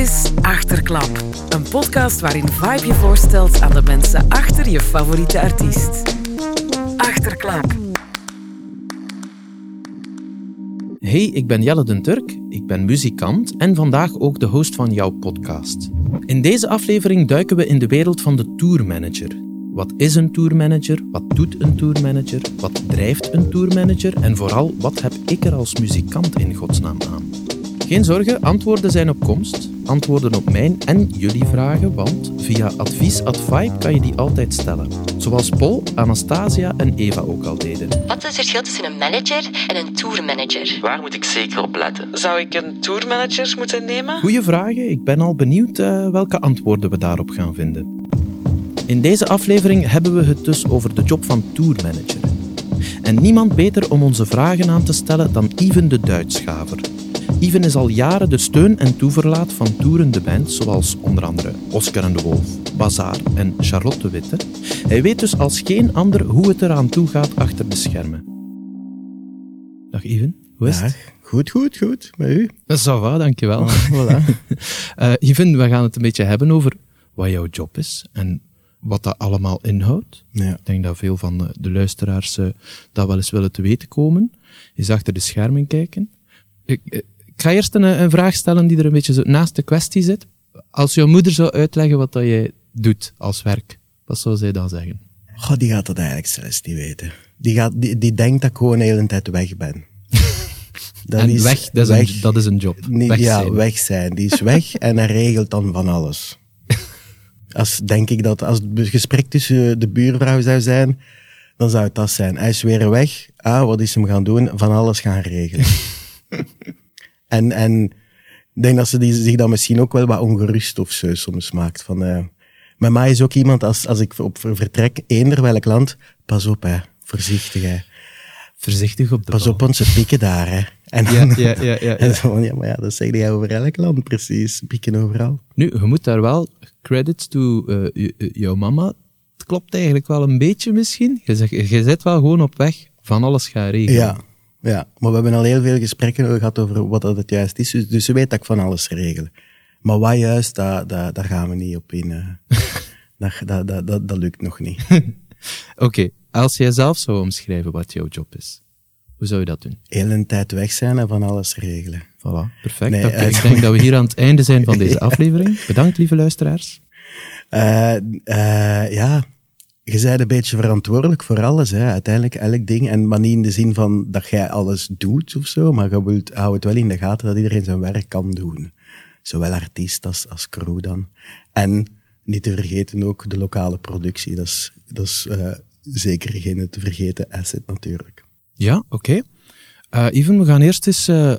is Achterklap, een podcast waarin Vibe je voorstelt aan de mensen achter je favoriete artiest. Achterklap. Hey, ik ben Jelle den Turk, ik ben muzikant en vandaag ook de host van jouw podcast. In deze aflevering duiken we in de wereld van de tourmanager. Wat is een tourmanager? Wat doet een tourmanager? Wat drijft een tourmanager? En vooral, wat heb ik er als muzikant in godsnaam aan? Geen zorgen, antwoorden zijn op komst. Antwoorden op mijn en jullie vragen, want via advies.vibe kan je die altijd stellen. Zoals Paul, Anastasia en Eva ook al deden. Wat is het verschil tussen een manager en een tourmanager? Waar moet ik zeker op letten? Zou ik een tourmanager moeten nemen? Goeie vragen, ik ben al benieuwd uh, welke antwoorden we daarop gaan vinden. In deze aflevering hebben we het dus over de job van tourmanager. En niemand beter om onze vragen aan te stellen dan Even de Duitschaver. Even is al jaren de steun en toeverlaat van toerende bands zoals onder andere Oscar en de Wolf, Bazaar en Charlotte de Witte. Hij weet dus als geen ander hoe het eraan toe gaat achter de schermen. Dag Even, hoe is het? Goed, goed, goed. Met u? Dat is wel, dankjewel. Oh, voilà. uh, Even, we gaan het een beetje hebben over wat jouw job is en wat dat allemaal inhoudt. Ja. Ik denk dat veel van de, de luisteraars uh, dat wel eens willen te weten komen. Eens achter de schermen kijken. Ik, ik ga eerst een, een, vraag stellen die er een beetje zo naast de kwestie zit. Als jouw moeder zou uitleggen wat dat jij doet als werk, wat zou zij dan zeggen? Goh, die gaat dat eigenlijk zelfs niet weten. Die, gaat, die, die denkt dat ik gewoon de hele tijd weg ben. dat en is weg, dat is, weg, een, dat is een job. Weg ja, zijn. weg zijn. Die is weg en hij regelt dan van alles. Als, denk ik dat als het gesprek tussen de buurvrouw zou zijn, dan zou het dat zijn. Hij is weer weg. Ah, wat is hem gaan doen? Van alles gaan regelen. en, en ik denk dat ze die, zich dan misschien ook wel wat ongerust of zo soms maakt. Van, uh, maar mij is ook iemand, als, als ik op vertrek, eender welk land, pas op hè, voorzichtig hè. Voorzichtig op de Pas bal. op, onze pieken daar hè. En ja, ja, ja, ja, ja. En zo, ja, maar ja, dat zeg jij over elk land precies. Pieken overal. Nu, je moet daar wel credits to uh, jouw mama. Het klopt eigenlijk wel een beetje misschien. Je, zegt, je zit wel gewoon op weg van alles gaan regelen. Ja, ja, maar we hebben al heel veel gesprekken gehad over wat dat het juist is. Dus, dus ze weet dat ik van alles regel. Maar wat juist, daar, daar, daar gaan we niet op in. Uh, dat, dat, dat, dat, dat lukt nog niet. Oké, okay. als jij zelf zou omschrijven wat jouw job is, hoe zou je dat doen? Heel een tijd weg zijn en van alles regelen. Voilà, perfect. Nee, okay, uh, ik denk dat we hier aan het einde zijn van deze aflevering. Bedankt, lieve luisteraars. Uh, uh, ja, je bent een beetje verantwoordelijk voor alles, hè. uiteindelijk elk ding. En, maar niet in de zin van dat jij alles doet of zo, maar je wilt, hou het wel in de gaten dat iedereen zijn werk kan doen. Zowel artiest als, crew dan. En niet te vergeten ook de lokale productie. Dat is, dat is uh, zeker geen te vergeten asset natuurlijk. Ja, oké. Okay. Uh, Even, we gaan eerst eens uh,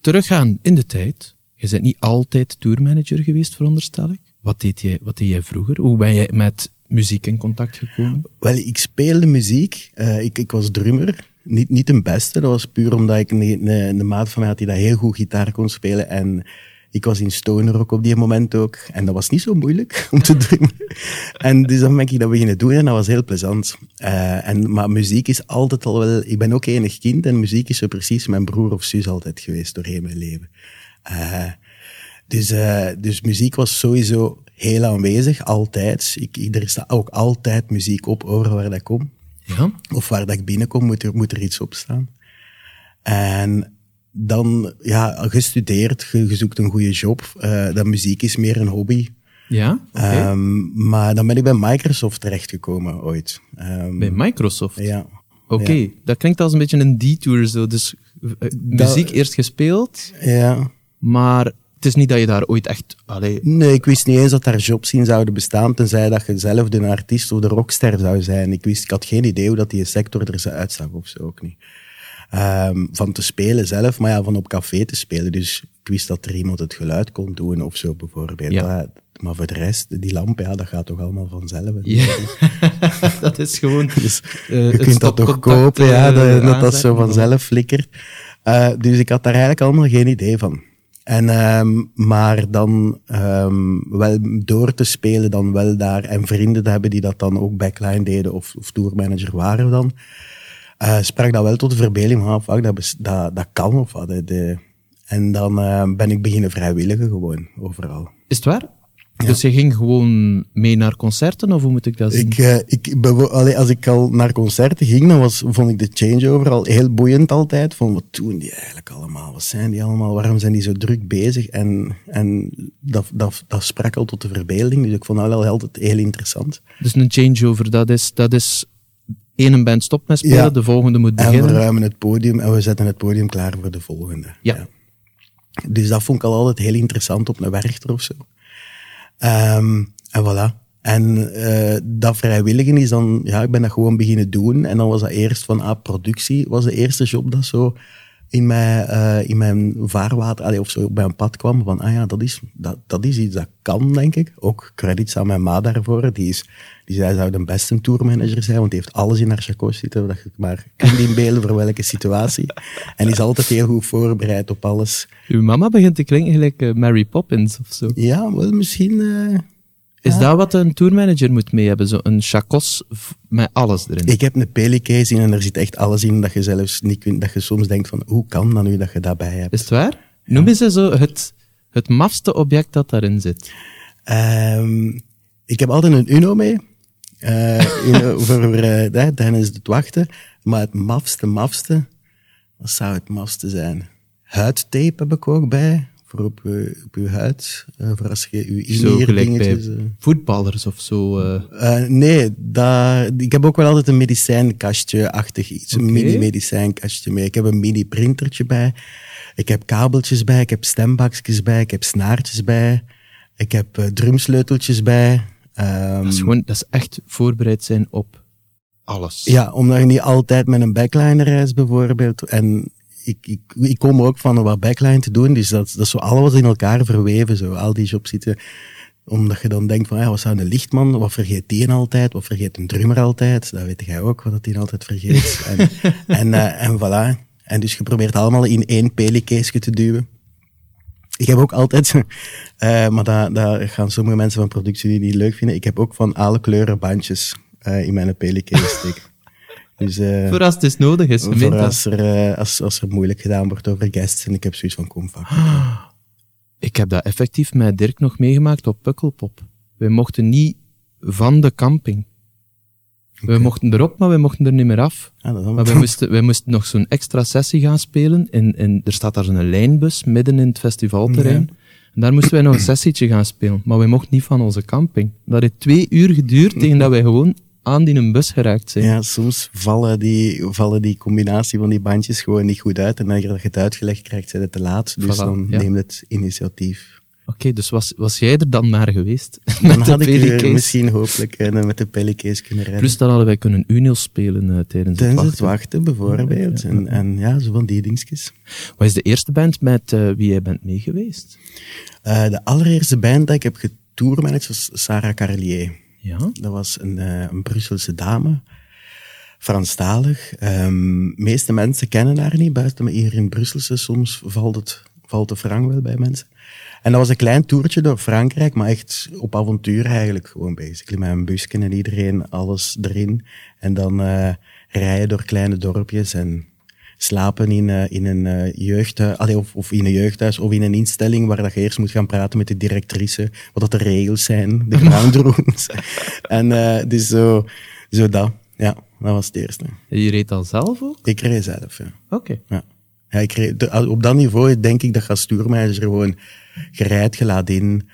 teruggaan in de tijd. Je bent niet altijd tourmanager geweest, veronderstel ik. Wat deed, jij, wat deed jij vroeger? Hoe ben jij met muziek in contact gekomen? Wel, ik speelde muziek. ik, ik was drummer. Niet, niet de beste, dat was puur omdat ik een, een, een maat van mij had die dat heel goed gitaar kon spelen. En ik was in stoner ook op die moment ook. En dat was niet zo moeilijk om te doen. en dus dan ben ik dat beginnen doen en dat was heel plezant. Uh, en, maar muziek is altijd al wel... Ik ben ook enig kind en muziek is zo precies mijn broer of zus altijd geweest doorheen mijn leven. Uh, dus, uh, dus muziek was sowieso heel aanwezig, altijd. Ik, er staat ook altijd muziek op over waar dat ik kom. Ja? Of waar dat ik binnenkom, moet er, moet er iets op staan. En dan ja, gestudeerd, je, je zoekt een goede job. Uh, dat muziek is meer een hobby. Ja, okay. um, maar dan ben ik bij Microsoft terechtgekomen ooit. Um, bij Microsoft? Ja. Oké, okay. ja. dat klinkt als een beetje een detour zo. Dus uh, muziek dat, eerst gespeeld, ja. maar het is niet dat je daar ooit echt... Allee... Nee, ik wist niet eens dat daar jobs in zouden bestaan, tenzij dat je zelf de artiest of de rockster zou zijn. Ik, wist, ik had geen idee hoe dat die sector er zou uitzag of zo ook niet. Um, van te spelen zelf, maar ja, van op café te spelen. Dus ik wist dat er iemand het geluid kon doen of zo bijvoorbeeld. Ja. Dat, maar voor de rest, die lamp, ja, dat gaat toch allemaal vanzelf. Ja. dat is gewoon. Dus, uh, je kunt dat toch kopen, ja, dat dat, dat zo vanzelf flikkert. Uh, dus ik had daar eigenlijk allemaal geen idee van. En, um, maar dan um, wel door te spelen, dan wel daar en vrienden te hebben die dat dan ook backline deden of, of tourmanager waren dan. Uh, sprak dat wel tot de verbeelding van, fuck, dat, dat, dat kan of wat. De, En dan uh, ben ik beginnen vrijwilligen gewoon, overal. Is het waar? Dus je ging gewoon mee naar concerten, of hoe moet ik dat zien? Ik, uh, ik, allee, als ik al naar concerten ging, dan was, vond ik de changeover al heel boeiend altijd. Van wat doen die eigenlijk allemaal? Wat zijn die allemaal? Waarom zijn die zo druk bezig? En, en dat, dat, dat sprak al tot de verbeelding. Dus ik vond dat wel altijd heel interessant. Dus een changeover, dat is, dat is ene band stopt met spelen, de volgende moet beginnen. En we ruimen het podium en we zetten het podium klaar voor de volgende. Ja. ja. Dus dat vond ik al altijd heel interessant op een werchter of zo. Um, en voilà. En uh, dat vrijwilligen is dan, ja, ik ben dat gewoon beginnen doen. En dan was dat eerst van, ah, productie was de eerste job dat zo in mijn, uh, in mijn vaarwater, allee, of zo bij een pad kwam. Van, ah ja, dat is, dat, dat is iets dat kan, denk ik. Ook credits aan mijn ma daarvoor. Die, is, die zei, zou de beste tourmanager zijn, want die heeft alles in haar chakos zitten, dat je maar kunt inbeelden voor welke situatie. En is altijd heel goed voorbereid op alles. Uw mama begint te klinken gelijk uh, Mary Poppins of zo. Ja, wel misschien... Uh, is dat wat een tourmanager moet mee hebben? Zo een chacos met alles erin? Ik heb een pelicase in en er zit echt alles in dat je zelfs niet kunt, dat je soms denkt van, hoe kan dat nu dat je dat bij hebt? Is het waar? Ja. Noem eens zo het, het mafste object dat daarin zit. Um, ik heb altijd een Uno mee. Uh, voor uh, tijdens het wachten. Maar het mafste, mafste, wat zou het mafste zijn? Huidtape heb ik ook bij voor op, op uw huid, uh, voor als je uw inleerdingetjes... Uh, voetballers of zo? nee, dat, ik heb ook wel altijd een medicijnkastje-achtig iets, okay. een mini-medicijnkastje mee. Ik heb een mini-printertje bij, ik heb kabeltjes bij, ik heb stembakjes bij, ik heb snaartjes bij, ik heb drumsleuteltjes bij. Um, dat, is gewoon, dat is echt voorbereid zijn op alles. Ja, omdat je niet altijd met een backliner reist bijvoorbeeld. En ik, ik, ik kom ook van wat backline te doen, dus dat, dat is zo alles in elkaar verweven, zo, al die jobs zitten. Omdat je dan denkt van, ja, wat zou een lichtman, wat vergeet die altijd, wat vergeet een drummer altijd, dat weet jij ook, wat die altijd vergeet. en, en, uh, en voilà. En dus je probeert allemaal in één pelicase te duwen. Ik heb ook altijd, uh, maar daar, daar gaan sommige mensen van productie die niet leuk vinden, ik heb ook van alle kleuren bandjes uh, in mijn steken. Dus, uh, voor als het is nodig is. Voor als er, uh, als, als er moeilijk gedaan wordt over guests. En ik heb zoiets van, kom fuck. Ik heb dat effectief met Dirk nog meegemaakt op Pukkelpop. Wij mochten niet van de camping. We mochten erop, maar we mochten er niet meer af. Ah, maar wij moesten, wij moesten nog zo'n extra sessie gaan spelen. En, en er staat daar een lijnbus midden in het festivalterrein. En daar moesten wij nog een sessietje gaan spelen. Maar wij mochten niet van onze camping. Dat heeft twee uur geduurd tegen dat wij gewoon aan die een bus geraakt zijn. Ja, soms vallen die, vallen die combinatie van die bandjes gewoon niet goed uit. En als je het uitgelegd krijgt, zijn het te laat. Dus dan ja. neem het initiatief. Oké, dus was, was jij er dan naar geweest? Dan had ik misschien hopelijk uh, met de pellicase kunnen rijden. Plus dan hadden wij kunnen Unil spelen uh, tijdens, tijdens het wachten. het wachten, bijvoorbeeld. Ja, ja, en, en ja, zo van die dingetjes. Wat is de eerste band met uh, wie jij bent meegeweest? de allereerste band dat ik heb getourmanaged was Sarah Carlier. Ja? Dat was een, uh, een Brusselse dame, Franstalig. Um, meeste mensen kennen haar niet, buiten maar hier in Brusselse. Soms valt, het, valt de frank wel bij mensen. En dat was een klein toertje door Frankrijk, maar echt op avontuur eigenlijk gewoon bezig. Met een busje en iedereen, alles erin. En dan uh, rijden door kleine dorpjes en slapen in, uh, in een uh, jeugdhuis, of, of in een jeugdhuis of in een instelling waar dat je eerst moet gaan praten met de directrice, wat dat de regels zijn, de ground en uh, dus zo, zo dat. Ja, dat was het eerste. Je reed dan zelf ook? Ik reed zelf, ja. Oké. Ja. ja. ik reed, op dat niveau denk ik dat je stuurmanager gewoon gereid, gelaat in.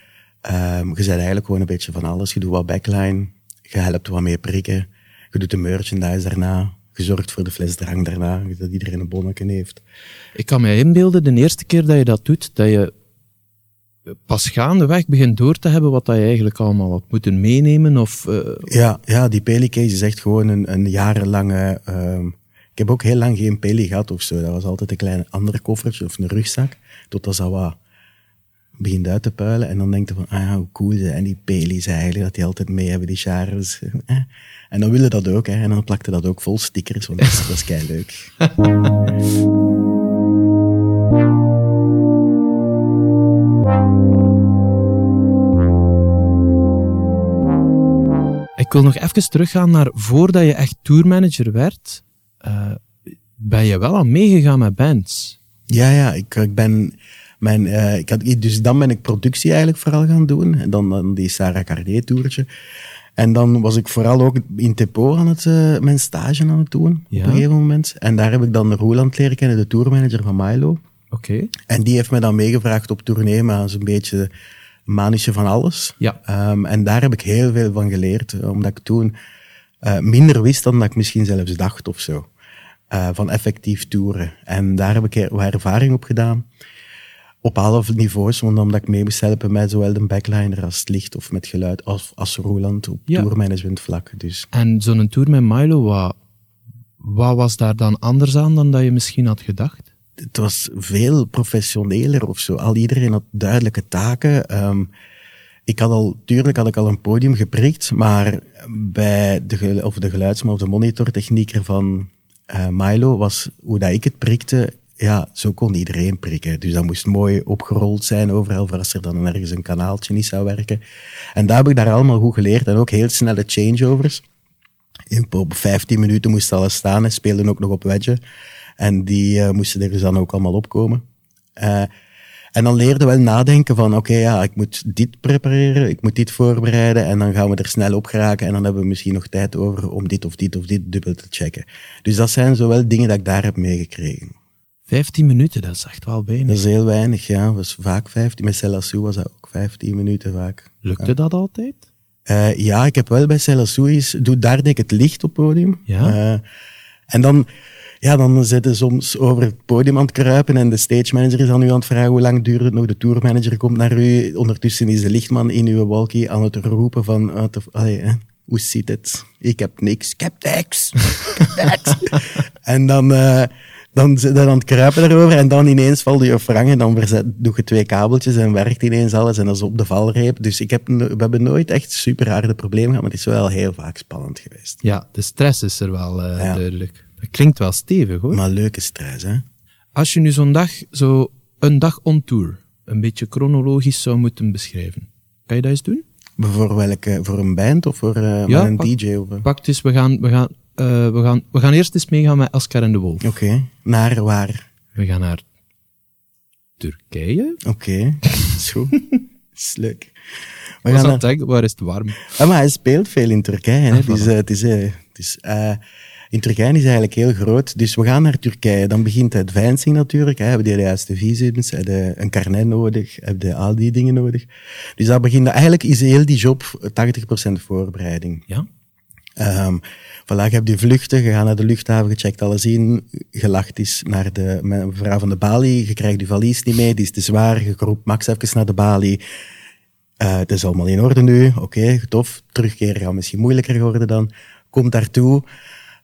Um, je bent eigenlijk gewoon een beetje van alles. Je doet wat backline, je helpt wat meer prikken, je doet de merchandise daarna gezorgd voor de fles drank daarna, dat iedereen een bonnetje heeft. Ik kan me inbeelden, de eerste keer dat je dat doet, dat je pas gaandeweg begint door te hebben wat dat je eigenlijk allemaal had moeten meenemen? Of, uh... ja, ja, die pelicase is echt gewoon een, een jarenlange... Uh, ik heb ook heel lang geen peli gehad of zo. Dat was altijd een klein ander koffertje of een rugzak. Totdat dat wat begint uit te puilen. En dan denk je van, ah, hoe cool zijn en die pelis eigenlijk, dat die altijd mee hebben, die charles. En dan willen dat ook, hè. En dan plakte dat ook vol stickers, want dat is, dat is kei leuk. Ik wil nog even teruggaan naar voordat je echt tourmanager werd, uh, ben je wel al meegegaan met bands. Ja, ja, ik, ik ben... Mijn, uh, ik had, dus dan ben ik productie eigenlijk vooral gaan doen. En dan, dan die Sarah Cardier toertje. En dan was ik vooral ook in Tepo aan het, uh, mijn stage aan het doen. Ja. Op een gegeven moment. En daar heb ik dan Roland leren kennen, de tourmanager van Milo. Oké. En die heeft me dan meegevraagd op tournee, maar zo'n beetje een manische van alles. Ja. Um, en daar heb ik heel veel van geleerd, omdat ik toen uh, minder wist dan dat ik misschien zelfs dacht of zo. Uh, van effectief toeren. En daar heb ik wat ervaring op gedaan. Op alle niveaus, want omdat ik mee moest helpen met zowel de backliner als het licht of met geluid, als, als Roland op Ja. tourmanagement vlak. Dus En zo'n tour met Milo, wat, wat was daar dan anders aan dan dat je misschien had gedacht? het was veel professioneler of zo. Al iedereen had duidelijke taken. Um, ik had al, tuurlijk had ik al een podium geprikt, maar bij de, of de geluidsman of de monitortechnieker van uh, Milo was hoe dat ik het prikte, ja, zo kon iedereen prikken. Dus dat moest mooi opgerold zijn overal, voor als er dan ergens een kanaaltje niet zou werken. En daar heb ik daar allemaal goed geleerd en ook heel snelle changeovers. In, op 15 minuten moest alles staan en speelden ook nog op wedge. En die uh, moesten er dus dan ook allemaal opkomen. Uh, en dan leerde wel nadenken van, oké, ja, ik moet dit prepareren, ik moet dit voorbereiden en dan gaan we er snel op geraken en dan hebben we misschien nog tijd over om dit of dit of dit dubbel te checken. Dus dat zijn zowel dingen dat ik daar heb meegekregen. 15 minuten, dat is echt wel weinig. Dat is heel weinig, ja. Dat was vaak 15. Met Celassou was dat ook 15 minuten vaak. Lukte ja. dat altijd? Uh, ja, ik heb wel bij Celassou is, doe daar denk ik het licht op podium. Ja. Uh, en dan, ja, dan zitten soms over het podium aan het kruipen en de stage manager is dan u aan het vragen hoe lang duurt het nog. De tourmanager komt naar u. Ondertussen is de lichtman in uw walkie aan het roepen van, allee, hè, hoe zit het? Ik heb niks. Ik heb niks. Ik heb niks. en dan, uh, dan zit aan het kruipen erover en dan ineens valt je frank en dan verzet, doe je twee kabeltjes en werkt ineens alles en dat is op de valreep. Dus ik heb, we hebben nooit echt super harde problemen gehad, maar het is wel heel vaak spannend geweest. Ja, de stress is er wel uh, ja. duidelijk. Dat klinkt wel stevig hoor. Maar leuke stress, hè? Als je nu zo'n dag, zo een dag on tour, een beetje chronologisch zou moeten beschrijven, kan je dat eens doen? Voor welke? Voor een band of voor uh, ja, een pak, DJ? Of... Pak dus, we gaan, we, gaan, uh, we, gaan, we gaan eerst eens meegaan met Oscar en de Wolf. Oké, okay. naar waar? We gaan naar Turkije. Oké, okay. is goed. is leuk. We gaan naar... waar is het warm? Ja, maar hij speelt veel in Turkije. Hè? Ah, dus, uh, het is, het is in Turkije is eigenlijk heel groot. Dus we gaan naar Turkije. Dan begint het advancing natuurlijk. Hè. Hebben die de juiste visums, hebben een carnet nodig, hebben al die dingen nodig. Dus dat begint, eigenlijk is heel die job 80% voorbereiding. Ja. Um, voilà, je hebt die vluchten, je gaat naar de luchthaven, je checkt alles in, je lacht is naar de mevrouw van de balie, je krijgt je valies niet mee, die is te zwaar, je roept Max even naar de balie. Uh, het is allemaal in orde nu, oké, tof. Terugkeren gaat misschien moeilijker worden dan. Komt daartoe.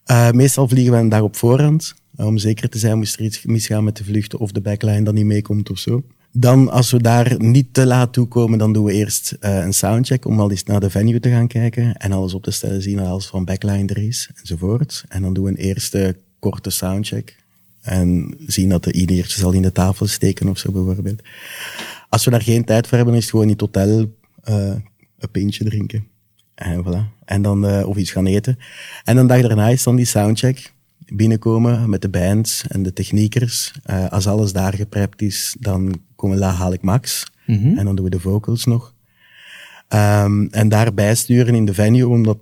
Uh, meestal vliegen we een dag op voorhand, om zeker te zijn moest er iets misgaan met de vluchten of de backline dan niet meekomt of zo. Dan, als we daar niet te laat toe komen, dan doen we eerst uh, een soundcheck om al eens naar de venue te gaan kijken en alles op te stellen, zien dat alles van backline er is, enzovoort. En dan doen we een eerste korte soundcheck en zien dat de ideertjes al in de tafel steken of zo bijvoorbeeld. Als we daar geen tijd voor hebben, is het gewoon in het hotel uh, een pintje drinken. En voilà. En dan, uh, of iets gaan eten. En dan dag daarna is dan die soundcheck. Binnenkomen met de bands en de techniekers. Uh, als alles daar geprept is, dan komen La haal ik Max. Mm -hmm. En dan doen we de vocals nog. Um, en daarbij sturen in de venue, omdat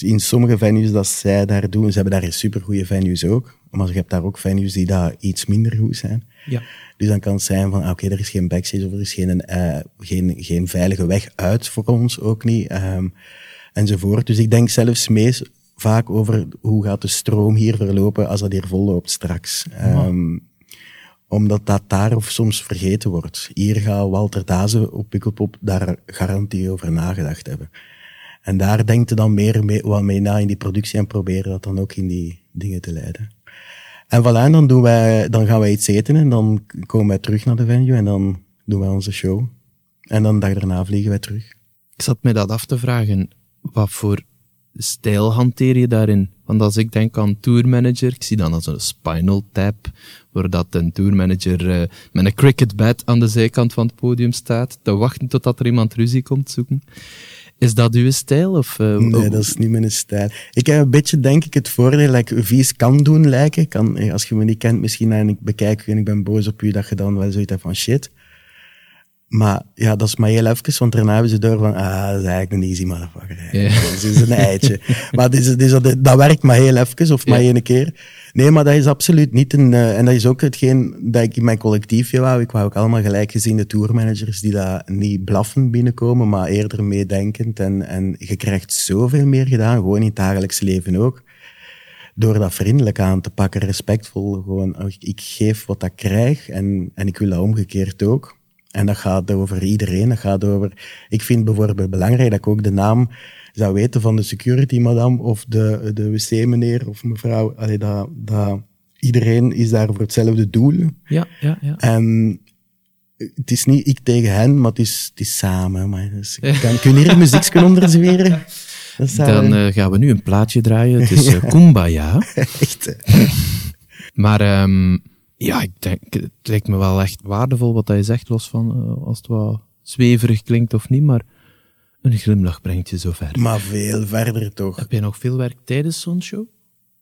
in sommige venues dat zij daar doen, ze hebben daar supergoeie venues ook. Maar je hebt daar ook venues die daar iets minder goed zijn. Ja. Dus dan kan het zijn van, oké, okay, er is geen backstage of er is geen, uh, geen, geen veilige weg uit voor ons ook niet. Um, enzovoort. Dus ik denk zelfs meest vaak over hoe gaat de stroom hier verlopen als dat hier vol loopt straks. Ja. Um, omdat dat daar of soms vergeten wordt. Hier gaat Walter Dazen op Pukkelpop daar garantie over nagedacht hebben. En daar denkt je dan meer mee, wat mee na in die productie en proberen dat dan ook in die dingen te leiden. En voilà, en dan, doen wij, dan gaan wij iets eten en dan komen wij terug naar de venue en dan doen wij onze show. En dan de dag daarna vliegen wij terug. Ik zat me dat af te vragen. Wat voor stijl hanteer je daarin? Want als ik denk aan tourmanager, ik zie dan als een spinal tap, waar dat een tourmanager uh, met een cricket bat aan de zijkant van het podium staat, te wachten totdat er iemand ruzie komt zoeken. Is dat uw stijl? Of, uh, nee, dat is niet mijn stijl. Ik heb een beetje, denk ik, het voordeel dat ik vies kan doen lijken. Kan, eh, als je me niet kent, misschien en ik bekijk en ik ben boos op u, dat je dan wel zoiets hebt van shit. Maar ja, dat is maar heel even, want daarna hebben ze door van, ah, dat is eigenlijk een easy motherfucker. Ja. Dat is een eitje. maar is, dit is, dat werkt maar heel even, of maar één keer. Nee, maar dat is absoluut niet een, uh, en dat is ook hetgeen dat ik in mijn collectiefje wou. Ik wou ook allemaal gelijkgeziende tourmanagers die daar niet blaffend binnenkomen, maar eerder meedenkend. En, en je krijgt zoveel meer gedaan, gewoon in het dagelijks leven ook. Door dat vriendelijk aan te pakken, respectvol. Gewoon, ik geef wat ik krijg en, en ik wil dat omgekeerd ook. En dat gaat over iedereen. Dat gaat over. Ik vind bijvoorbeeld belangrijk dat ik ook de naam zou weten van de security madame of de, de wc-meneer of mevrouw. Allee, dat, dat, iedereen is daar voor hetzelfde doel. Ja, ja, ja. En het is niet ik tegen hen, maar het is, het is samen. Maar dus, kan, kun je hier een muziekje onderzweren? Dan uh, gaan we nu een plaatje draaien. Het is uh, Kumbaya. Echt. maar um, ja, ik denk, het lijkt me wel echt waardevol wat hij zegt, los van uh, als het wat zweverig klinkt of niet, maar een glimlach brengt je zo ver. Maar veel verder toch. Heb jij nog veel werk tijdens zo'n show?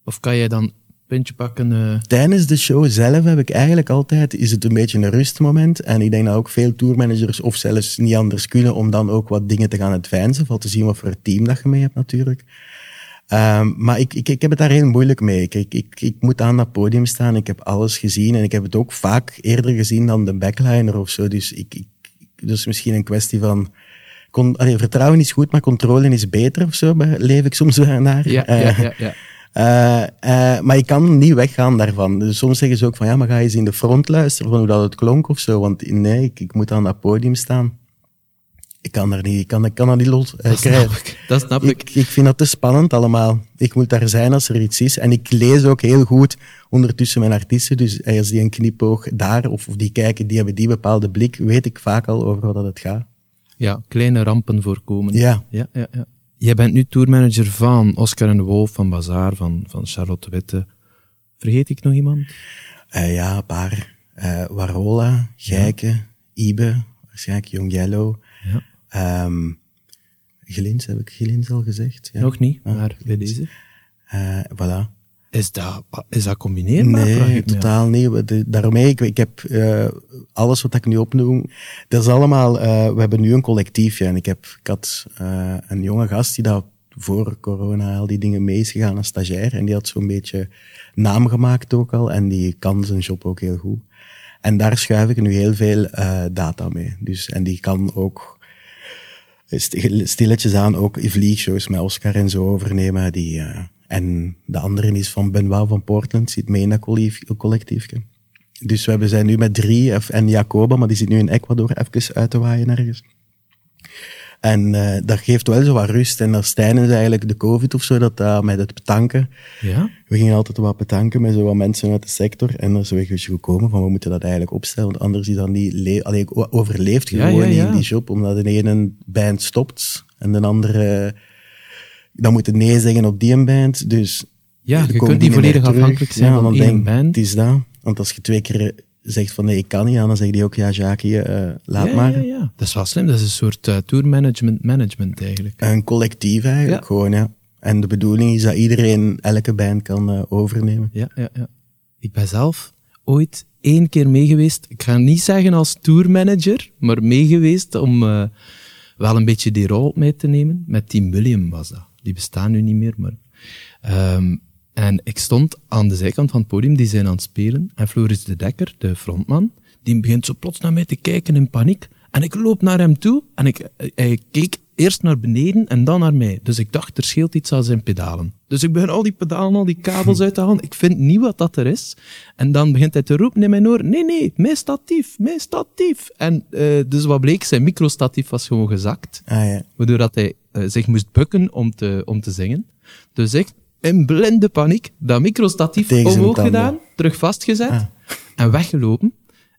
Of kan jij dan puntje pakken? Uh... Tijdens de show zelf heb ik eigenlijk altijd, is het een beetje een rustmoment. En ik denk dat ook veel tourmanagers of zelfs niet anders kunnen om dan ook wat dingen te gaan advansen. Voor te zien wat voor team dat je mee hebt natuurlijk. Um, maar ik, ik, ik heb het daar heel moeilijk mee. Ik, ik, ik, ik moet aan dat podium staan, ik heb alles gezien en ik heb het ook vaak eerder gezien dan de backliner of zo. Dus ik, ik, dus misschien een kwestie van Con, allee, vertrouwen is goed, maar controle is beter of zo, leef ik soms naar. Ja, ja, ja. ja. Uh, uh, maar ik kan niet weggaan daarvan. Dus soms zeggen ze ook van, ja, maar ga eens in de front luisteren van hoe dat het klonk of zo. Want nee, ik, ik moet aan dat podium staan. Ik kan daar niet, ik kan, ik kan dat niet los uh, dat krijgen. Snap ik, dat snap ik. ik. Ik vind dat te spannend allemaal. Ik moet daar zijn als er iets is. En ik lees ook heel goed ondertussen mijn artiesten. Dus als die een knipoog daar, of, of die kijken, die hebben die bepaalde blik, weet ik vaak al over wat het gaat. Ja, kleine rampen voorkomen. Ja. ja, ja, ja. Jij bent nu tourmanager van Oscar en Wolf, van Bazaar, van, van Charlotte Witte. Vergeet ik nog iemand? Uh, ja, een paar. Uh, Warola, Gijke, ja. Ibe, waarschijnlijk Young Yellow. Ja. Um, Glins, heb ik Glins al gezegd? Ja. Nog niet, ah, maar bij deze. Uh, voilà. Is dat, is dat combineerbaar? Nee, totaal niet. Daarmee, ik, ik heb uh, alles wat ik nu opnoem, dat is allemaal, uh, we hebben nu een collectiefje. En ik, heb, ik had een jonge gast die dat voor corona al die dingen mee is gegaan als stagiair. En die had zo'n beetje naam gemaakt ook al. En die kan zijn job ook heel goed. En daar schuif ik nu heel veel data mee. Dus, en die kan ook stilletjes aan ook vliegshows met Oscar en zo overnemen. Die, en de andere is van Benoit van Portland, zit mee in dat collectiefje. Dus we zijn nu met drie, en Jacoba, maar die zit nu in Ecuador even uit te waaien ergens. En uh, dat geeft wel zo wat rust. En als tijdens eigenlijk de covid of zo, dat uh, met het betanken. Ja? We gingen altijd wat betanken met zo wat mensen uit de sector. En dan is we gekomen van, we moeten dat eigenlijk opstellen. Want anders is dat niet, allee, overleeft gewoon ja, in die job. Omdat de ene band stopt en de andere dan moet je nee zeggen op die band. Dus ja, je kunt die volledig afhankelijk zijn ja, van één band. Het is dat. Want als je twee keer zegt van nee, ik kan niet, dan zeg je ook ja, Jacques, uh, laat ja, maar. Ja, ja, Dat is wel slim. Dat is een soort uh, tourmanagement management eigenlijk. Een collectief eigenlijk, gewoon, ja. En de bedoeling is dat iedereen elke band kan uh, overnemen. Ja, ja, ja. Ik ben zelf ooit één keer meegeweest. Ik ga niet zeggen als tourmanager, maar meegeweest om wel een beetje die rol mee te nemen. Met Team William was dat die bestaan nu niet meer, maar... Um, en ik stond aan de zijkant van het podium, die zijn aan het spelen, en Floris de Dekker, de frontman, die begint zo plots naar mij te kijken in paniek. En ik loop naar hem toe, en ik, hij keek eerst naar beneden en dan naar mij. Dus ik dacht, er scheelt iets aan zijn pedalen. Dus ik begin al die pedalen, al die kabels uit te halen. Ik vind niet wat dat er is. En dan begint hij te roepen in mijn oor, nee, nee, mijn statief, mijn statief. En uh, dus wat bleek, zijn microstatief was gewoon gezakt. Ah, ja. Waardoor dat hij uh, zich moest bukken om te, om te zingen. Dus ik, in blinde paniek, dat microstatief omhoog gedaan, terug vastgezet ah. en weggelopen.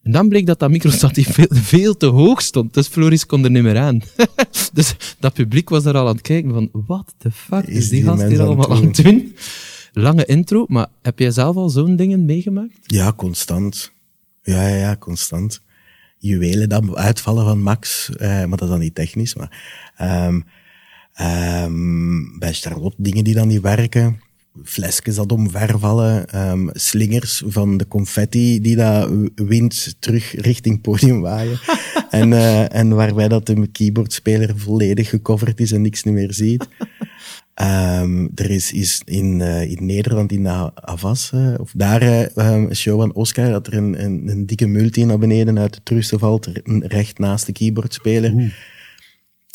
En dan bleek dat dat microstatief veel, veel te hoog stond. Dus Floris kon er niet meer aan. dus dat publiek was er al aan het kijken van, what the fuck is, is die, die gast hier allemaal aan het doen? Lange intro, maar heb jij zelf al zo'n dingen meegemaakt? Ja, constant. Ja, ja, ja, constant. Juwelen dan uitvallen van Max, eh, maar dat is dan niet technisch, maar... Um, Ehm, bij Charlotte dingen die dan niet werken. Flesjes dat omvervallen. Ehm, slingers van de confetti die dat wind terug richting podium waaien. en, eh, en waarbij dat de keyboardspeler volledig gecoverd is en niks meer ziet. Um, er is, is in, uh, in Nederland, in de Avas, uh, of daar uh, een show van Oscar, dat er een, een, een, dikke multi naar beneden uit de trussen valt, recht naast de keyboardspeler. Oeh.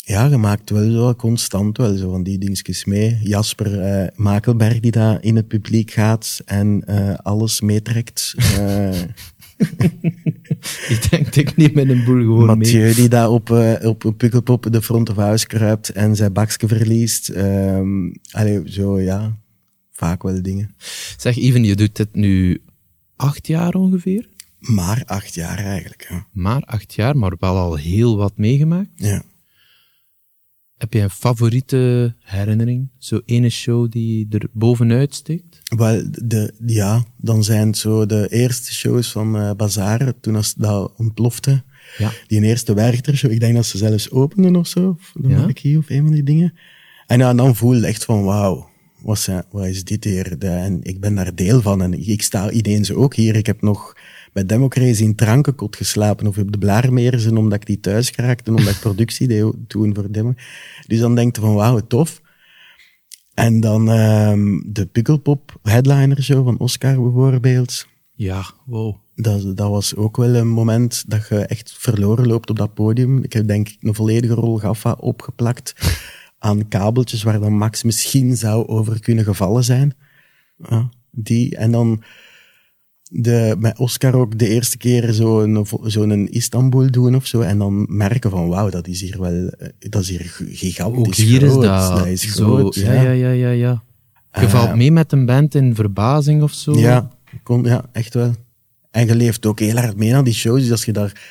Ja, je maakt wel zo constant wel zo van die dingetjes mee. Jasper Makelberg die daar in het publiek gaat en alles meetrekt. ik denk dat ik niet met een boel gewoon Mathieu mee. die daar op, uh, op Pukkelpop de front of house kruipt en zijn bakje verliest. Um, allee, zo ja, vaak wel dingen. Zeg even, je doet dit nu acht jaar ongeveer? Maar acht jaar eigenlijk, ja. Maar acht jaar, maar wel al heel wat meegemaakt. Ja. Heb je een favoriete herinnering? Zo ene show die er bovenuit steekt? Wel, de, ja, dan zijn het zo de eerste shows van uh, Bazaar, toen als dat ontplofte. Ja. Die eerste Werchter ik denk dat ze zelfs openden of zo, of de Ja? marquee of een van die dingen. En ja, dan voel je echt van, wauw, wat, zijn, wat is dit hier? De, en ik ben daar deel van en ik sta ineens ook hier. Ik heb nog bij Democracy in Trankenkot geslapen of op de Blaarmeersen omdat ik die thuis geraakte, omdat ik productie deed toen voor Demo. Dus dan denk je van, wauw, tof. En dan um, de Pukkelpop headliner show van Oscar bijvoorbeeld. Ja, wow. Dat, dat was ook wel een moment dat je echt verloren loopt op dat podium. Ik heb denk ik een volledige rol gaffa opgeplakt aan kabeltjes waar dan Max misschien zou over kunnen gevallen zijn. Ja, die. En dan de, met Oscar ook de eerste keer zo'n zo een Istanbul doen of zo. En dan merken van, wauw, dat is hier wel, dat is hier gigantisch Ook hier groot. is dat, is zo, groot, ja, ja, ja, ja, ja. Je Uh, valt mee met een band in verbazing of zo. Ja, kon, ja, echt wel. En je leeft ook heel hard mee aan die shows. Dus als je daar,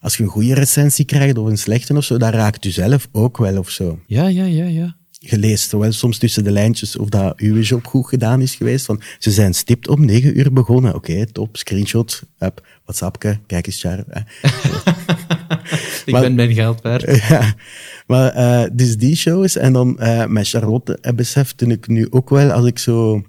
als je een goede recensie krijgt of een slechte of zo, dan raakt u zelf ook wel of zo. ja, ja, ja. ja. Je leest er wel soms tussen de lijntjes of dat uw job goed gedaan is geweest. Van, ze zijn stipt om negen uur begonnen. Oké, top, screenshot, up, WhatsAppke, kijk eens, Char. Ik Maar- ben mijn geld waard. ja, maar eh, dus die shows en dan eh, met Charlotte eh, besefte ik nu ook wel als ik zo...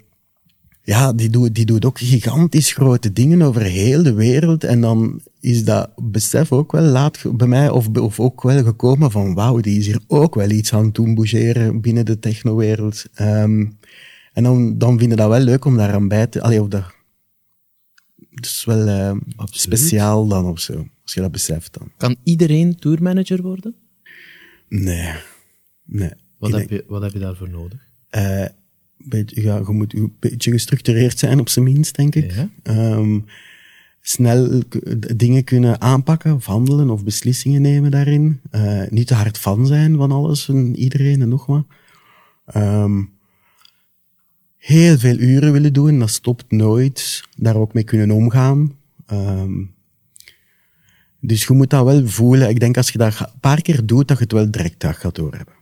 Ja, die doet, die doet ook gigantisch grote dingen over heel de wereld. En dan is dat besef ook wel laat bij mij, of, of ook wel gekomen van wauw, die is hier ook wel iets aan het doen bougeren binnen de technowereld. Ehm en dan, dan vind je dat wel leuk om daar aan bij te... Allee, of dat, is wel eh, speciaal dan of zo, als je dat beseft dan. Kan iedereen tourmanager worden? Nee. Nee. Wat, Ik heb, denk- je, wat heb je daarvoor nodig? eh, beetje, ja, je moet een beetje gestructureerd zijn, op zijn minst, denk ik. Ja. Ehm, snel dingen kunnen aanpakken, of handelen, of beslissingen nemen daarin. Eh, niet te hard van zijn van alles en iedereen en nog wat. Ehm, heel veel uren willen doen, dat stopt nooit. Daar ook mee kunnen omgaan. Ehm, dus je moet dat wel voelen. Ik denk als je dat een paar keer doet, dat je het wel direct gaat doorhebben.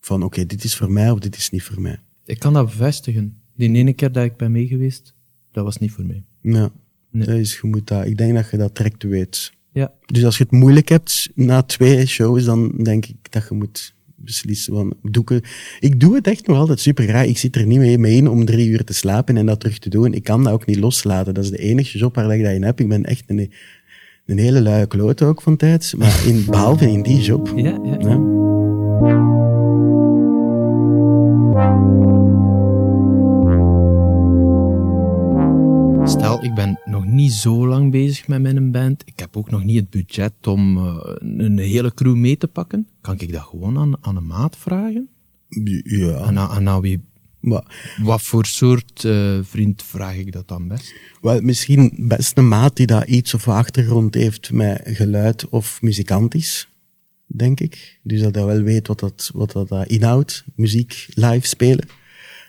Van oké, dit is voor mij of dit is niet voor mij. Ik kan dat bevestigen. Die ene keer dat ik ben meegeweest, dat was niet voor mij. Ja, Nee. dat is, je moet dat, ik denk dat je dat direct weet. Ja. Dus als je het moeilijk hebt na twee shows, dan denk ik dat je moet beslissen van, doe ik, ik doe het echt nog altijd super graag. Ik zit er niet mee, mee in om drie uur te slapen en dat terug te doen. Ik kan dat ook niet loslaten. Dat is de enige job waar ik dat in heb. Ik ben echt een, een hele luie kloot ook van tijd, maar in, behalve in die job. Ja, ja. Ja. Ik ben nog niet zo lang bezig met mijn band. Ik heb ook nog niet het budget om eh, een hele crew mee te pakken. Kan ik dat gewoon aan, aan een maat vragen? Ja, En aan, wie, maar wat voor soort eh, vriend vraag ik dat dan best? Wel, misschien best een maat die daar iets of achtergrond heeft met geluid of muzikantisch, denk ik. Dus dat hij wel weet wat dat, wat dat inhoudt, muziek live spelen.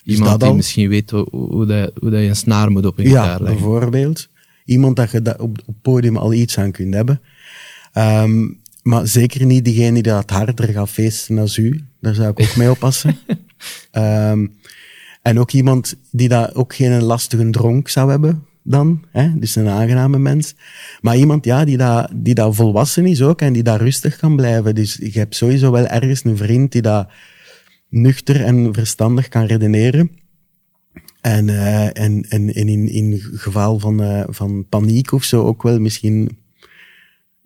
Iemand dat die al. misschien weet hoe, hoe, dat, hoe dat je een snaar moet op een Ja, gitaar leggen. bijvoorbeeld. Iemand dat je da- op het podium al iets aan kunt hebben. Ehm, maar zeker niet diegene die dat harder gaat feesten als u. Daar zou ik ook mee oppassen. Ehm, en ook iemand die dat ook geen lastige dronk zou hebben dan. Hè? Dus een aangename mens. Maar iemand ja, die, dat, die dat volwassen is ook en die daar rustig kan blijven. Dus je hebt sowieso wel ergens een vriend die dat nuchter en verstandig kan redeneren. En, uh, en, en, en in, in geval van, uh, van paniek of zo ook wel misschien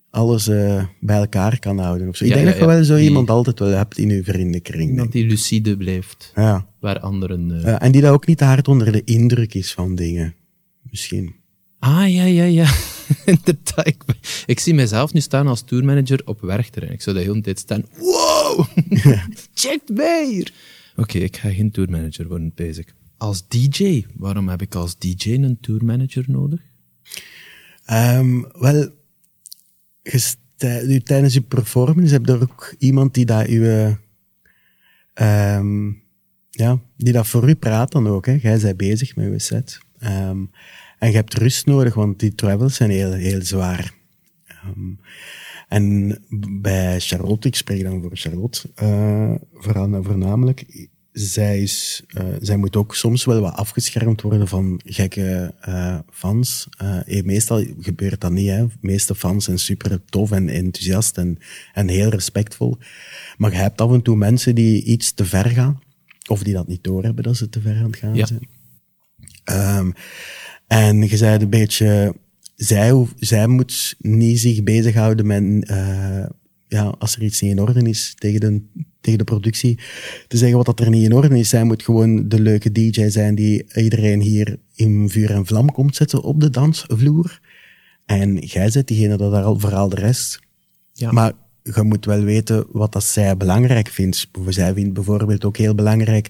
alles uh, bij elkaar kan houden. Of zo. Ik denk ja, dat je ja. wel zo Die- iemand altijd wel hebt in je vriendenkring. Iemand ik. die lucide blijft, Ja. waar anderen... eh, en die dat ook niet te hard onder de indruk is van dingen. Misschien. Ah, ja, ja, ja. Inderdaad. Ik, zie mezelf nu staan als tourmanager op Werchter. En ik zou de hele tijd staan. Wow! Check hier! Oké, ik ga geen tourmanager worden, bezig. Als DJ, waarom heb ik als DJ een tourmanager nodig? Ehm, wel, je tijdens je performance heb je er ook iemand die dat u, ehm ja, die dat voor u praat dan ook. Hè. Jij bent bezig met je set. Ehm, en je hebt rust nodig, want die travels zijn heel, heel zwaar. Ehm, en bij Charlotte, ik spreek dan voor Charlotte, vooral, voornamelijk, zij, is, eh, zij moet ook soms wel wat afgeschermd worden van gekke eh, fans. Meestal gebeurt dat niet. Hè. De meeste fans zijn super tof en enthousiast en, en heel respectvol. Maar je hebt af en toe mensen die iets te ver gaan. Of die dat niet doorhebben dat ze te ver aan het gaan Ja. zijn. Ehm, en je zei een beetje, zij, hoef- zij moet niet zich bezighouden met, eh, ja, als er iets niet in orde is tegen de, tegen de productie, te zeggen wat dat er niet in orde is. Zij moet gewoon de leuke DJ zijn die iedereen hier in vuur en vlam komt zetten op de dansvloer. En jij zet diegene dat daar al vooral de rest. Ja. Maar je moet wel weten wat dat zij belangrijk vindt. Zij vindt bijvoorbeeld ook heel belangrijk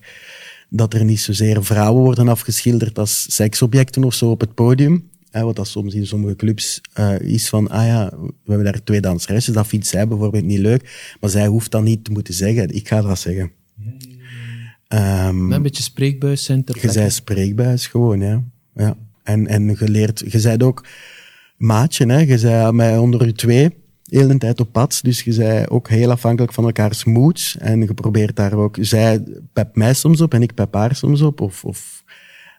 dat er niet zozeer vrouwen worden afgeschilderd als seksobjecten of zo op het podium. Hè, wat dat soms in sommige clubs eh, is van, ah ja, we hebben daar twee danseressen, dat vindt zij bijvoorbeeld niet leuk. Maar zij hoeft dat niet te moeten zeggen. Ik ga dat zeggen. Ehm, Een beetje spreekbuis zijn ter je zei spreekbuis gewoon, ja. ja. En, en je leert, je zei ook maatje, hè. Je zei mij onder u twee, heel de tijd op pad. Dus je zei ook heel afhankelijk van elkaars moods. En je probeert daar ook, zij pep mij soms op en ik pep haar soms op. Of, of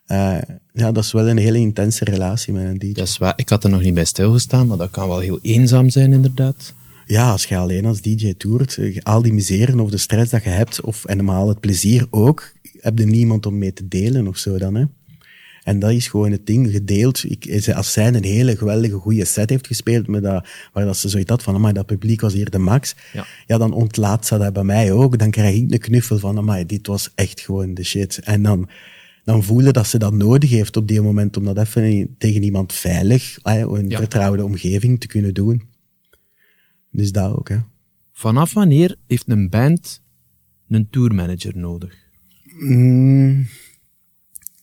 eh, ja, dat is wel een hele intense relatie met een DJ. Dat is waar. Ik had er nog niet bij stilgestaan, maar dat kan wel heel eenzaam zijn, inderdaad. Ja, als je alleen als DJ toert, eh, al die miseren of de stress dat je hebt, of en normaal het plezier ook, heb je niemand om mee te delen of zo dan, hè. En dat is gewoon het ding, gedeeld. Ik, als zij een hele geweldige goede set heeft gespeeld, met dat, waar dat ze zoiets had van, amai, dat publiek was hier de max, Ja. ja, dan ontlaat ze dat bij mij ook. Dan krijg ik een knuffel van, amai, dit was echt gewoon de shit. En dan, dan voelen dat ze dat nodig heeft op die moment, om dat even tegen iemand veilig, een Ja. vertrouwde omgeving te kunnen doen. Dus dat ook, hè. Vanaf wanneer heeft een band een tourmanager nodig? Mm,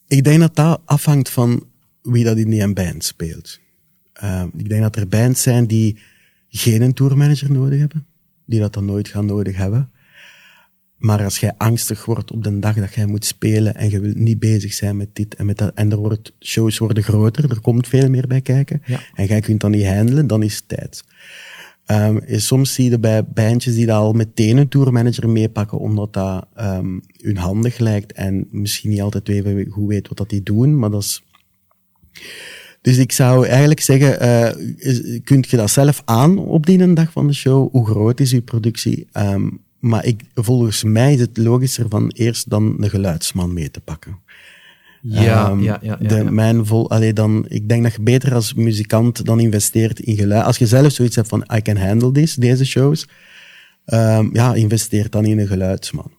ik denk dat dat afhangt van wie dat in die band speelt. Uh, ik denk dat er bands zijn die geen tourmanager nodig hebben, die dat dan nooit gaan nodig hebben. Maar als jij angstig wordt op de dag dat jij moet spelen en je wil niet bezig zijn met dit en met dat, en er wordt, shows worden groter, er komt veel meer bij kijken, Ja. en jij kunt dat niet handelen, dan is het tijd. Um, soms zie je bij bandjes die dat al meteen een tourmanager meepakken, omdat dat um, hun handig lijkt en misschien niet altijd even goed weet wat dat die doen, maar dat is... Dus ik zou eigenlijk zeggen, uh, kunt je dat zelf aan op die dag van de show? Hoe groot is uw productie? Um, maar ik, volgens mij is het logischer van eerst dan een geluidsman mee te pakken. Ja, Um, ja, ja. ja, de, ja. Mijn vol, allee, dan, ik denk dat je beter als muzikant dan investeert in geluid. Als je zelf zoiets hebt van, I can handle this, deze shows, um, ja, investeer dan in een geluidsman.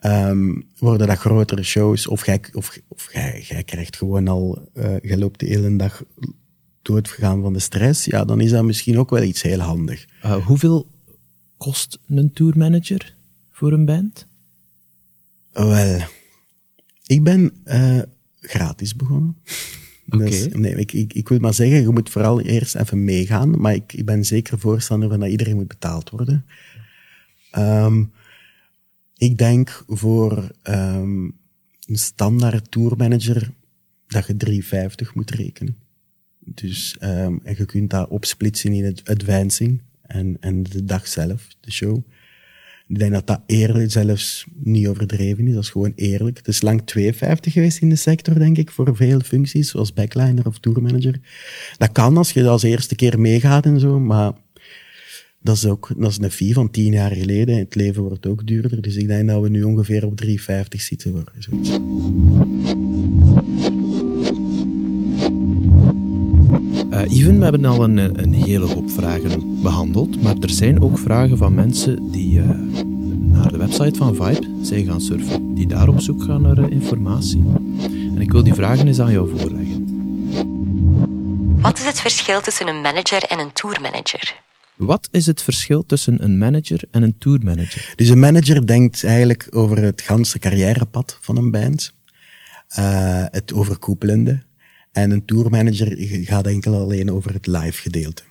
Um, worden dat grotere shows, of jij, of, of jij, jij krijgt gewoon al, uh, jij loopt de hele dag doodgegaan van de stress, ja, dan is dat misschien ook wel iets heel handig. Uh, hoeveel kost een tourmanager voor een band? Wel, ik ben uh, gratis begonnen. Oké. Dus, nee, ik, ik, ik wil maar zeggen, je moet vooral eerst even meegaan, maar ik, ik ben zeker voorstander van dat iedereen moet betaald worden. Um, ik denk voor um, een standaard tourmanager dat je 3,50 moet rekenen. Dus, um, en je kunt dat opsplitsen in het advancing en, en de dag zelf, de show. Ik denk dat dat eerlijk zelfs niet overdreven is. Dat is gewoon eerlijk. Het is lang 2,50 geweest in de sector, denk ik, voor veel functies, zoals backliner of tourmanager. Dat kan als je dat als eerste keer meegaat en zo, maar Dat is ook dat is een fee van tien jaar geleden. Het leven wordt ook duurder. Dus ik denk dat we nu ongeveer op 3,50 zitten. Voor zoiets. Uh, Even, we hebben al een, een, hele hoop vragen behandeld, maar er zijn ook vragen van mensen die uh, naar de website van Vibe zijn gaan surfen, die daar op zoek gaan naar uh, informatie. En ik wil die vragen eens aan jou voorleggen. Wat is het verschil tussen een manager en een tourmanager? Wat is het verschil tussen een manager en een tourmanager? Dus een manager denkt eigenlijk over het ganse carrièrepad van een band, uh, het overkoepelende. En een tourmanager gaat enkel alleen over het live gedeelte.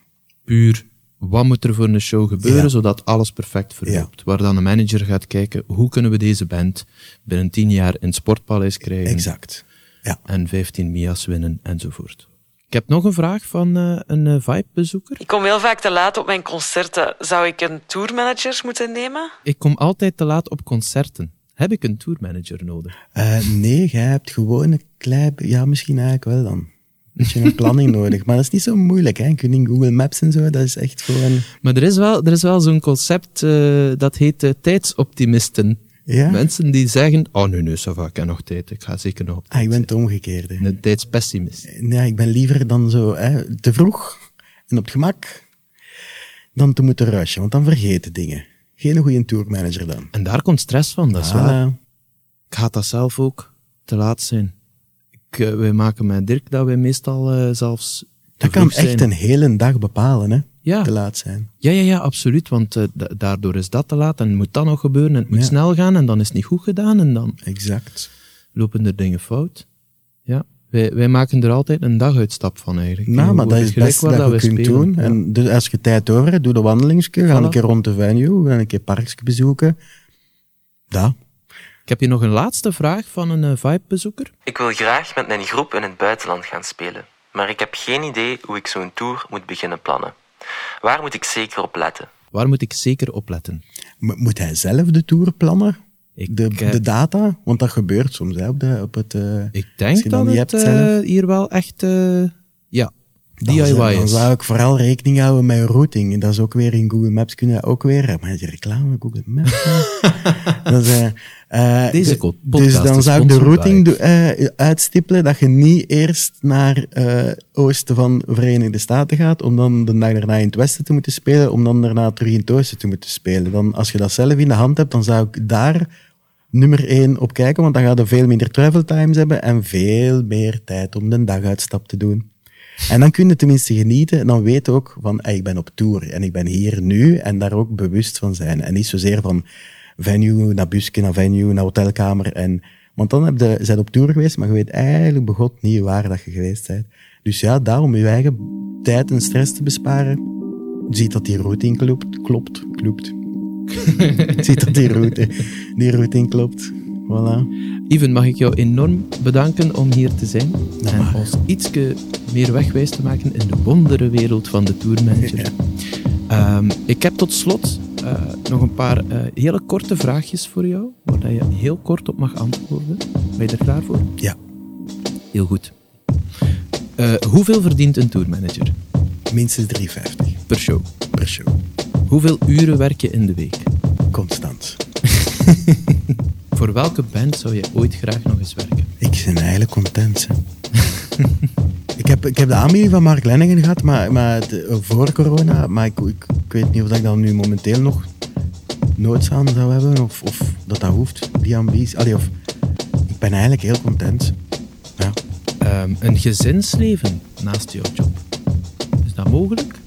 Puur, wat moet er voor een show gebeuren zodat alles perfect verloopt? Waar dan een manager gaat kijken, hoe kunnen we deze band binnen tien jaar in het Sportpaleis krijgen? Exact. Ja. En 15 Mia's winnen enzovoort. Ik heb nog een vraag van uh, een uh, Vibe-bezoeker. Ik kom heel vaak te laat op mijn concerten. Zou ik een tourmanager moeten nemen? Ik kom altijd te laat op concerten. Heb ik een tourmanager nodig? Uh, nee, jij hebt gewoon een klein... Ja, misschien eigenlijk wel dan. Beetje een planning nodig. Maar dat is niet zo moeilijk, hè. Kun je Google Maps en zo, dat is echt gewoon... Maar er is wel, er is wel zo'n concept, dat heet tijdsoptimisten. Ja? Mensen die zeggen, oh nee, nee, ça va, ik heb nog tijd, ik ga zeker nog op Ah, ik ben het omgekeerde. Een tijdspessimist. Nee, ik ben liever dan zo hè, te vroeg en op het gemak dan te moeten rushen, want dan vergeten dingen. Geen goede tourmanager dan. En daar komt stress van, dat is Ah, waar. Ik ga dat zelf ook te laat zijn. Ik, uh, wij maken met Dirk dat wij meestal uh, zelfs Dat kan zijn. echt een hele dag bepalen, hè. Ja. Te laat zijn. Ja, ja, ja, absoluut. Want uh, daardoor is dat te laat en moet dat nog gebeuren en het moet Ja. snel gaan en dan is het niet goed gedaan en dan Exact. lopen er dingen fout. Ja. Wij, wij maken er altijd een daguitstap van eigenlijk. Nou, maar dat is het Gelijk beste dat je we kunt spelen. doen. Ja. En dus als je tijd over hebt, doe de wandelingsje, ga Voilà. een keer rond de venue, ga een keer parkje bezoeken. Dat. Ik heb hier nog een laatste vraag van een uh, Vibe-bezoeker. Ik wil graag met mijn groep in het buitenland gaan spelen, maar ik heb geen idee hoe ik zo'n tour moet beginnen plannen. Waar moet ik zeker op letten? Waar moet ik zeker op letten? Mo- Moet hij zelf de tour plannen? Ik, De, de data? Want dat gebeurt soms hè, op, de, op het... eh, ik denk dat het eh, hier wel echt, eh, ja, dan DIY zou- Dan zou ik vooral rekening houden met routing. En dat is ook weer in Google Maps kunnen ook weer... Maar die reclame Google Maps... hè. dat is, Deze de- Dus dan zou ik de routing do- uitstippelen dat je niet eerst naar oosten van de Verenigde Staten gaat, om dan de dag daarna in het westen te moeten spelen, om dan daarna terug in het oosten te moeten spelen. Dan, als je dat zelf in de hand hebt, dan zou ik daar nummer één op kijken, want dan ga je veel minder travel times hebben en veel meer tijd om de daguitstap te doen. En dan kun je tenminste genieten en dan weet ook van, ik ben op tour en ik ben hier nu en daar ook bewust van zijn. En niet zozeer van venue naar busje, naar venue, naar hotelkamer. En, want dan heb je, zijn op tour geweest, maar je weet eigenlijk begot niet waar dat je geweest bent. Dus ja, daarom je eigen tijd en stress te besparen, ziet dat die routing klopt, klopt, klopt. ziet dat die route, die routing klopt. Voilà. Even, mag ik jou enorm bedanken om hier te zijn Dat en mag. ons ietske meer wegwijs te maken in de wondere wereld van de tourmanager. Ehm, ik heb tot slot eh, nog een paar eh, hele korte vraagjes voor jou, waar je heel kort op mag antwoorden. Ben je er klaar voor? Ja, Heel goed. Eh, hoeveel verdient een tourmanager minstens 350 per show? per show. Hoeveel uren werk je in de week? Constant. Voor welke band zou je ooit graag nog eens werken? Ik ben eigenlijk content. ik, heb, ik heb de aanbieding van Mark Lenningen gehad, maar, maar de- voor corona. Maar ik, ik, ik weet niet of ik dat nu momenteel nog noods aan zou hebben. Of, of dat dat hoeft, die ambitie. Allee, of, ik ben eigenlijk heel content. Ja. Ehm, een gezinsleven naast jouw job. Is dat mogelijk?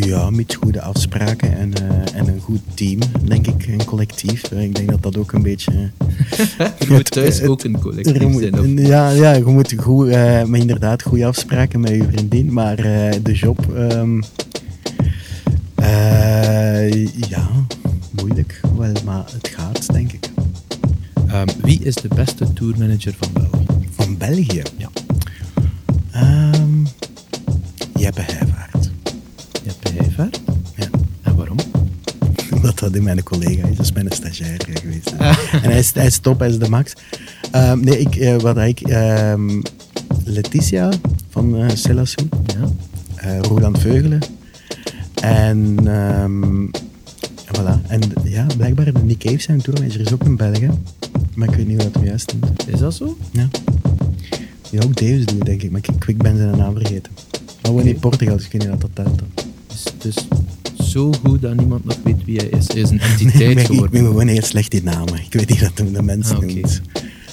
Ja, met goede afspraken en, eh, en een goed team, denk ik, een collectief. Eh, Ik denk dat dat ook een beetje... eh, Er moet thuis het- ook een collectief moet- zijn. Of... Ja, ja, je moet goed, maar inderdaad goede afspraken met je vriendin, maar de job... ehm, eh, ja, moeilijk wel, maar het gaat, denk ik. Ehm, wie is de beste tourmanager van België? Van België? Ja. Ehm Jeppe Heijvaart. Ja. En waarom? Omdat dat in mijn collega is, dat is mijn stagiair geweest. En hij is, hij is top, hij is de max. Ehm, nee, ik, eh, wat ik... ehm, Letitia van eh Selassou, Ja. eh Roland Veugelen En, en voilà. En ja, blijkbaar de Nick Cave zijn tourmanager is ook een Belg, hè. Maar ik weet niet hoe dat hem juist noemt. Is dat zo? Ja. Die ook Deus doet, denk ik. Maar ik, ik ben zijn naam vergeten. Maar woon in Portugal, dus ik weet niet wat dat telt. Dus het is zo goed dat niemand nog weet wie hij is. Hij is een Nee, entiteit ik ben- ik ben geworden. gewoon heel slecht in namen. Ik weet niet wat hem de mensen Ah, noemt.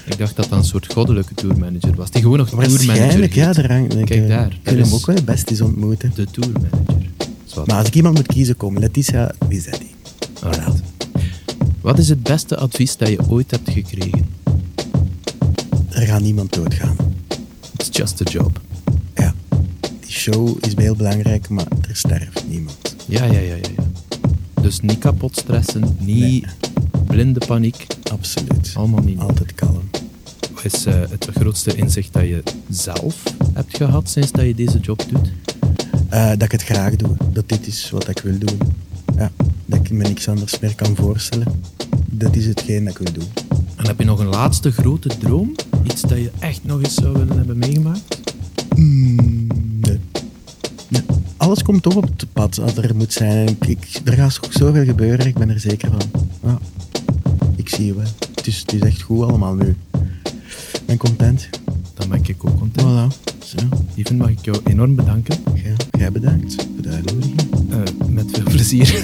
Ik dacht dat dat een soort goddelijke tourmanager was. Die gewoon nog tourmanager ja. hangt, ik, Kijk eh, daar, Ik hem ook wel best eens ontmoeten. De tourmanager. Maar als ik iemand moet kiezen, kom Letitia, wie is dat die? Alright. Wat is het beste advies dat je ooit hebt gekregen? Er gaat niemand doodgaan. It's just a job. Show is heel belangrijk, maar er sterft niemand. Ja, ja, ja, ja. ja. Dus niet kapot stressen, niet Nee. blinde paniek. Absoluut. Allemaal niet. Altijd kalm. Wat is eh, het grootste inzicht dat je zelf hebt gehad sinds dat je deze job doet? Eh, dat ik het graag doe. Dat dit is wat ik wil doen. Ja. Dat ik me niks anders meer kan voorstellen. Dat is hetgeen dat ik wil doen. En heb je nog een laatste grote droom? Iets dat je echt nog eens zou willen hebben meegemaakt? Mm. Nee. Alles komt toch op het pad als er moet zijn. Ik, ik- er gaat ook zoveel gebeuren, ik ben er zeker van. Ja. Ik zie je wel. Het is, het is echt goed allemaal nu. Ik ben content. Dan ben ik ook content. Voilà. Zo. Even mag ik jou enorm bedanken. Ja, jij bedankt de uitnodiging. Eh, met veel plezier.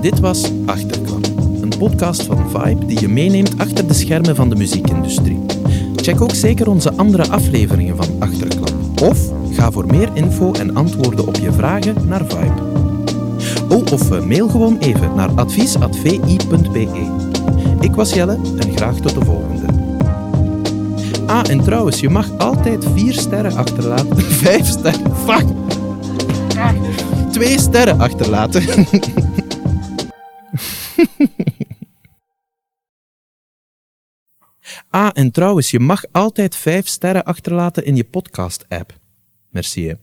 Dit was Achterklap, een podcast van Vibe die je meeneemt achter de schermen van de muziekindustrie. Check ook zeker onze andere afleveringen van Achterklap. Of ga voor meer info en antwoorden op je vragen naar Vibe. Of eh, mail gewoon even naar advies.vi.be. Ik was Jelle en graag tot de volgende. Ah, en trouwens, je mag altijd vier sterren achterlaten. Vijf sterren. Fuck. Twee sterren achterlaten. ah, en trouwens, je mag altijd vijf sterren achterlaten in je podcast-app. Merci. Hè.